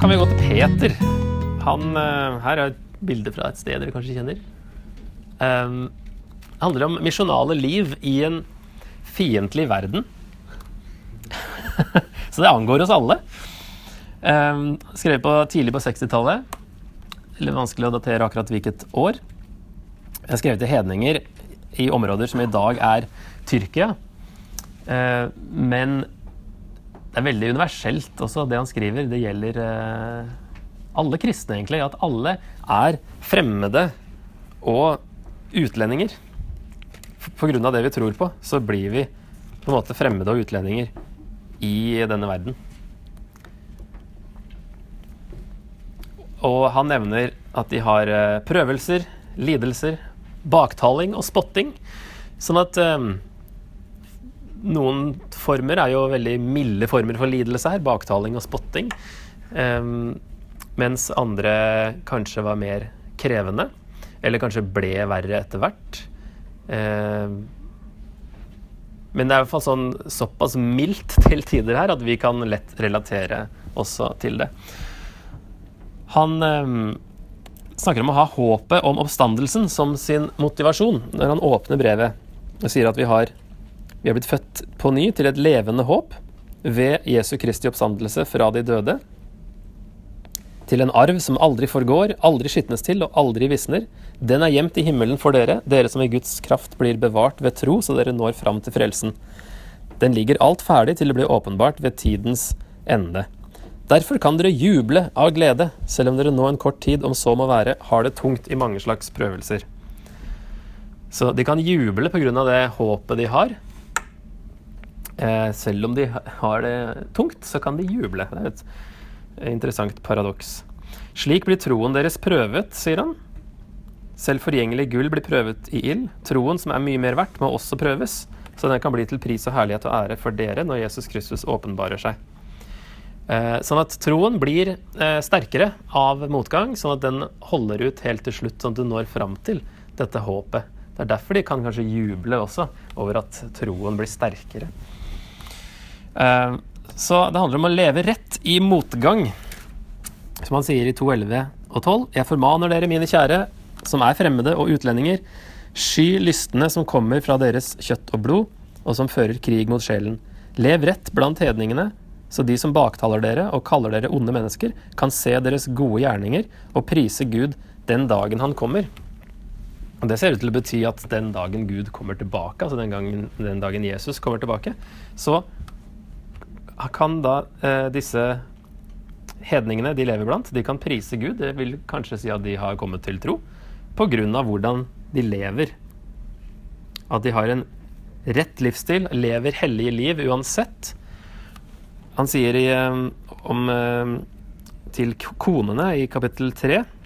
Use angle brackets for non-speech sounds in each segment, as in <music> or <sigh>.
kan vi gå til Peter. Han, eh, her er et bilde fra et sted dere kanskje kjenner. Um, det handler om misjonale liv i en fiendtlig verden. <laughs> Så det angår oss alle. Um, skrevet på, tidlig på 60-tallet. Litt vanskelig å datere akkurat hvilket år. Jeg har skrevet til hedninger i områder som i dag er Tyrkia. Uh, men det er veldig universelt også, det han skriver. Det gjelder uh, alle kristne, egentlig. At alle er fremmede og utlendinger. Av det vi tror på, så blir vi på en måte fremmede og utlendinger i denne verden. Og han nevner at de har eh, prøvelser, lidelser, baktaling og spotting. Sånn at um, noen former er jo veldig milde former for lidelse her. Baktaling og spotting. Um, mens andre kanskje var mer krevende. Eller kanskje ble verre etter hvert. Um, men det er i hvert fall sånn, såpass mildt <laughs> til tider her at vi kan lett relatere også til det. Han um, snakker om å ha håpet om oppstandelsen som sin motivasjon når han åpner brevet og sier at vi har, vi har blitt født på ny til et levende håp ved Jesu Kristi oppstandelse fra de døde. Til en arv som aldri forgår, aldri skitnes til og aldri visner. Den er gjemt i himmelen for dere, dere som i Guds kraft blir bevart ved tro, så dere når fram til frelsen. Den ligger alt ferdig til det blir åpenbart ved tidens ende. Derfor kan dere juble av glede, selv om dere nå en kort tid, om så må være, har det tungt i mange slags prøvelser. Så de kan juble pga. det håpet de har. Eh, selv om de har det tungt, så kan de juble. Det er et interessant paradoks. Slik blir troen deres prøvet, sier han. Selv forgjengelig gull blir prøvet i ild. Troen, som er mye mer verdt, må også prøves, så den kan bli til pris og herlighet og ære for dere når Jesus Kristus åpenbarer seg. Eh, sånn at troen blir eh, sterkere av motgang, sånn at den holder ut helt til slutt, sånn at du når fram til dette håpet. Det er derfor de kan kanskje juble også over at troen blir sterkere. Eh, så det handler om å leve rett i motgang. Som han sier i 2.11 og 12. Jeg formaner dere, mine kjære, som er fremmede og utlendinger, sky lystne som kommer fra deres kjøtt og blod, og som fører krig mot sjelen. Lev rett blant hedningene, så de som baktaler dere og kaller dere onde mennesker, kan se deres gode gjerninger og prise Gud den dagen han kommer. Og Det ser ut til å bety at den dagen Gud kommer tilbake, altså den, gangen, den dagen Jesus kommer tilbake, så kan da eh, disse hedningene de lever blant, de kan prise Gud. Det vil kanskje si at de har kommet til tro pga. hvordan de lever. At de har en rett livsstil, lever hellige liv uansett. Han sier i, eh, om, eh, til konene i kapittel 3 Eh,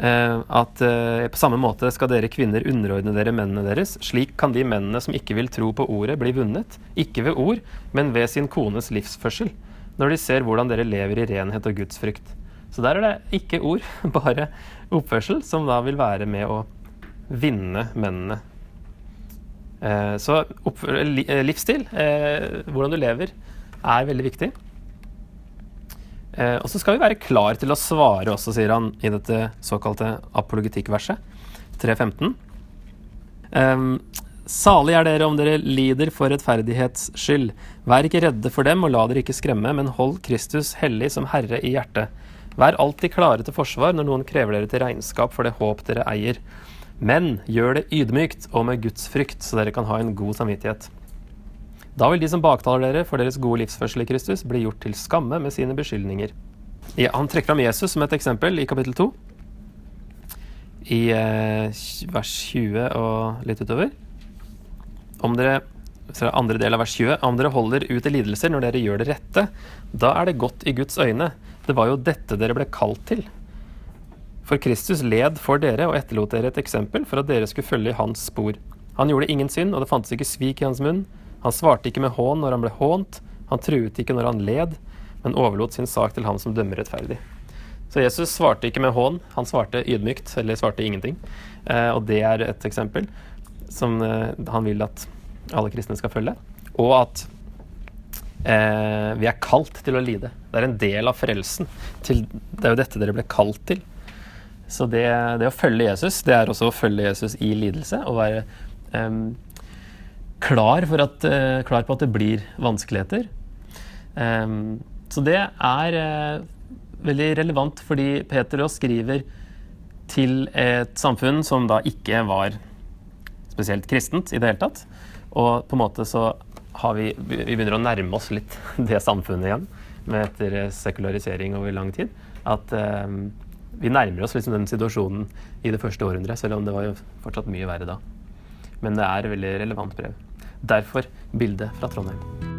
at eh, på samme måte skal dere kvinner underordne dere mennene deres. Slik kan de mennene som ikke vil tro på ordet, bli vunnet. Ikke ved ord, men ved sin kones livsførsel. Når de ser hvordan dere lever i renhet og gudsfrykt. Så der er det ikke ord, <laughs> bare oppførsel, som da vil være med å vinne mennene. Eh, så livsstil, hvordan du lever, er veldig viktig. Eh, og så skal vi være klar til å svare også, sier han i dette såkalte apologetikkverset, 3.15. Eh, Salig er dere om dere lider for rettferdighets skyld. Vær ikke redde for dem, og la dere ikke skremme, men hold Kristus hellig som Herre i hjertet. Vær alltid klare til forsvar når noen krever dere til regnskap for det håp dere eier. Men gjør det ydmykt og med Guds frykt, så dere kan ha en god samvittighet. Da vil de som baktaler dere for deres gode livsførsel i Kristus, bli gjort til skamme med sine beskyldninger. Ja, han trekker fram Jesus som et eksempel i kapittel 2, i eh, vers 20 og litt utover. Om dere andre del av vers 20. Om dere holder ut i lidelser når dere gjør det rette, da er det godt i Guds øyne. Det var jo dette dere ble kalt til. For Kristus led for dere og etterlot dere et eksempel for at dere skulle følge i hans spor. Han gjorde ingen synd, og det fantes ikke svik i hans munn. Han svarte ikke med hån når han ble hånt, han truet ikke når han led, men overlot sin sak til ham som dømmer rettferdig. Så Jesus svarte ikke med hån, han svarte ydmykt, eller svarte ingenting. Eh, og det er et eksempel som eh, han vil at alle kristne skal følge. Og at Eh, vi er kalt til å lide. Det er en del av frelsen. Til, det er jo dette dere ble kalt til. Så det, det, å følge Jesus, det er også å følge Jesus i lidelse. Og være eh, klar, at, eh, klar, på at det blir vanskeligheter. Um, så det er uh, veldig relevant, fordi Peter Aas skriver til et samfunn som da ikke var spesielt kristent i det hele tatt. Og på en måte så har vi Vi begynner å nærme oss litt <laughs> det samfunnet igjen med etter sekularisering over lang tid. At um, vi nærmer oss liksom den situasjonen i det første århundret, selv om det var jo fortsatt mye verre da. Men det er veldig relevant brev. Derfor bildet fra Trondheim.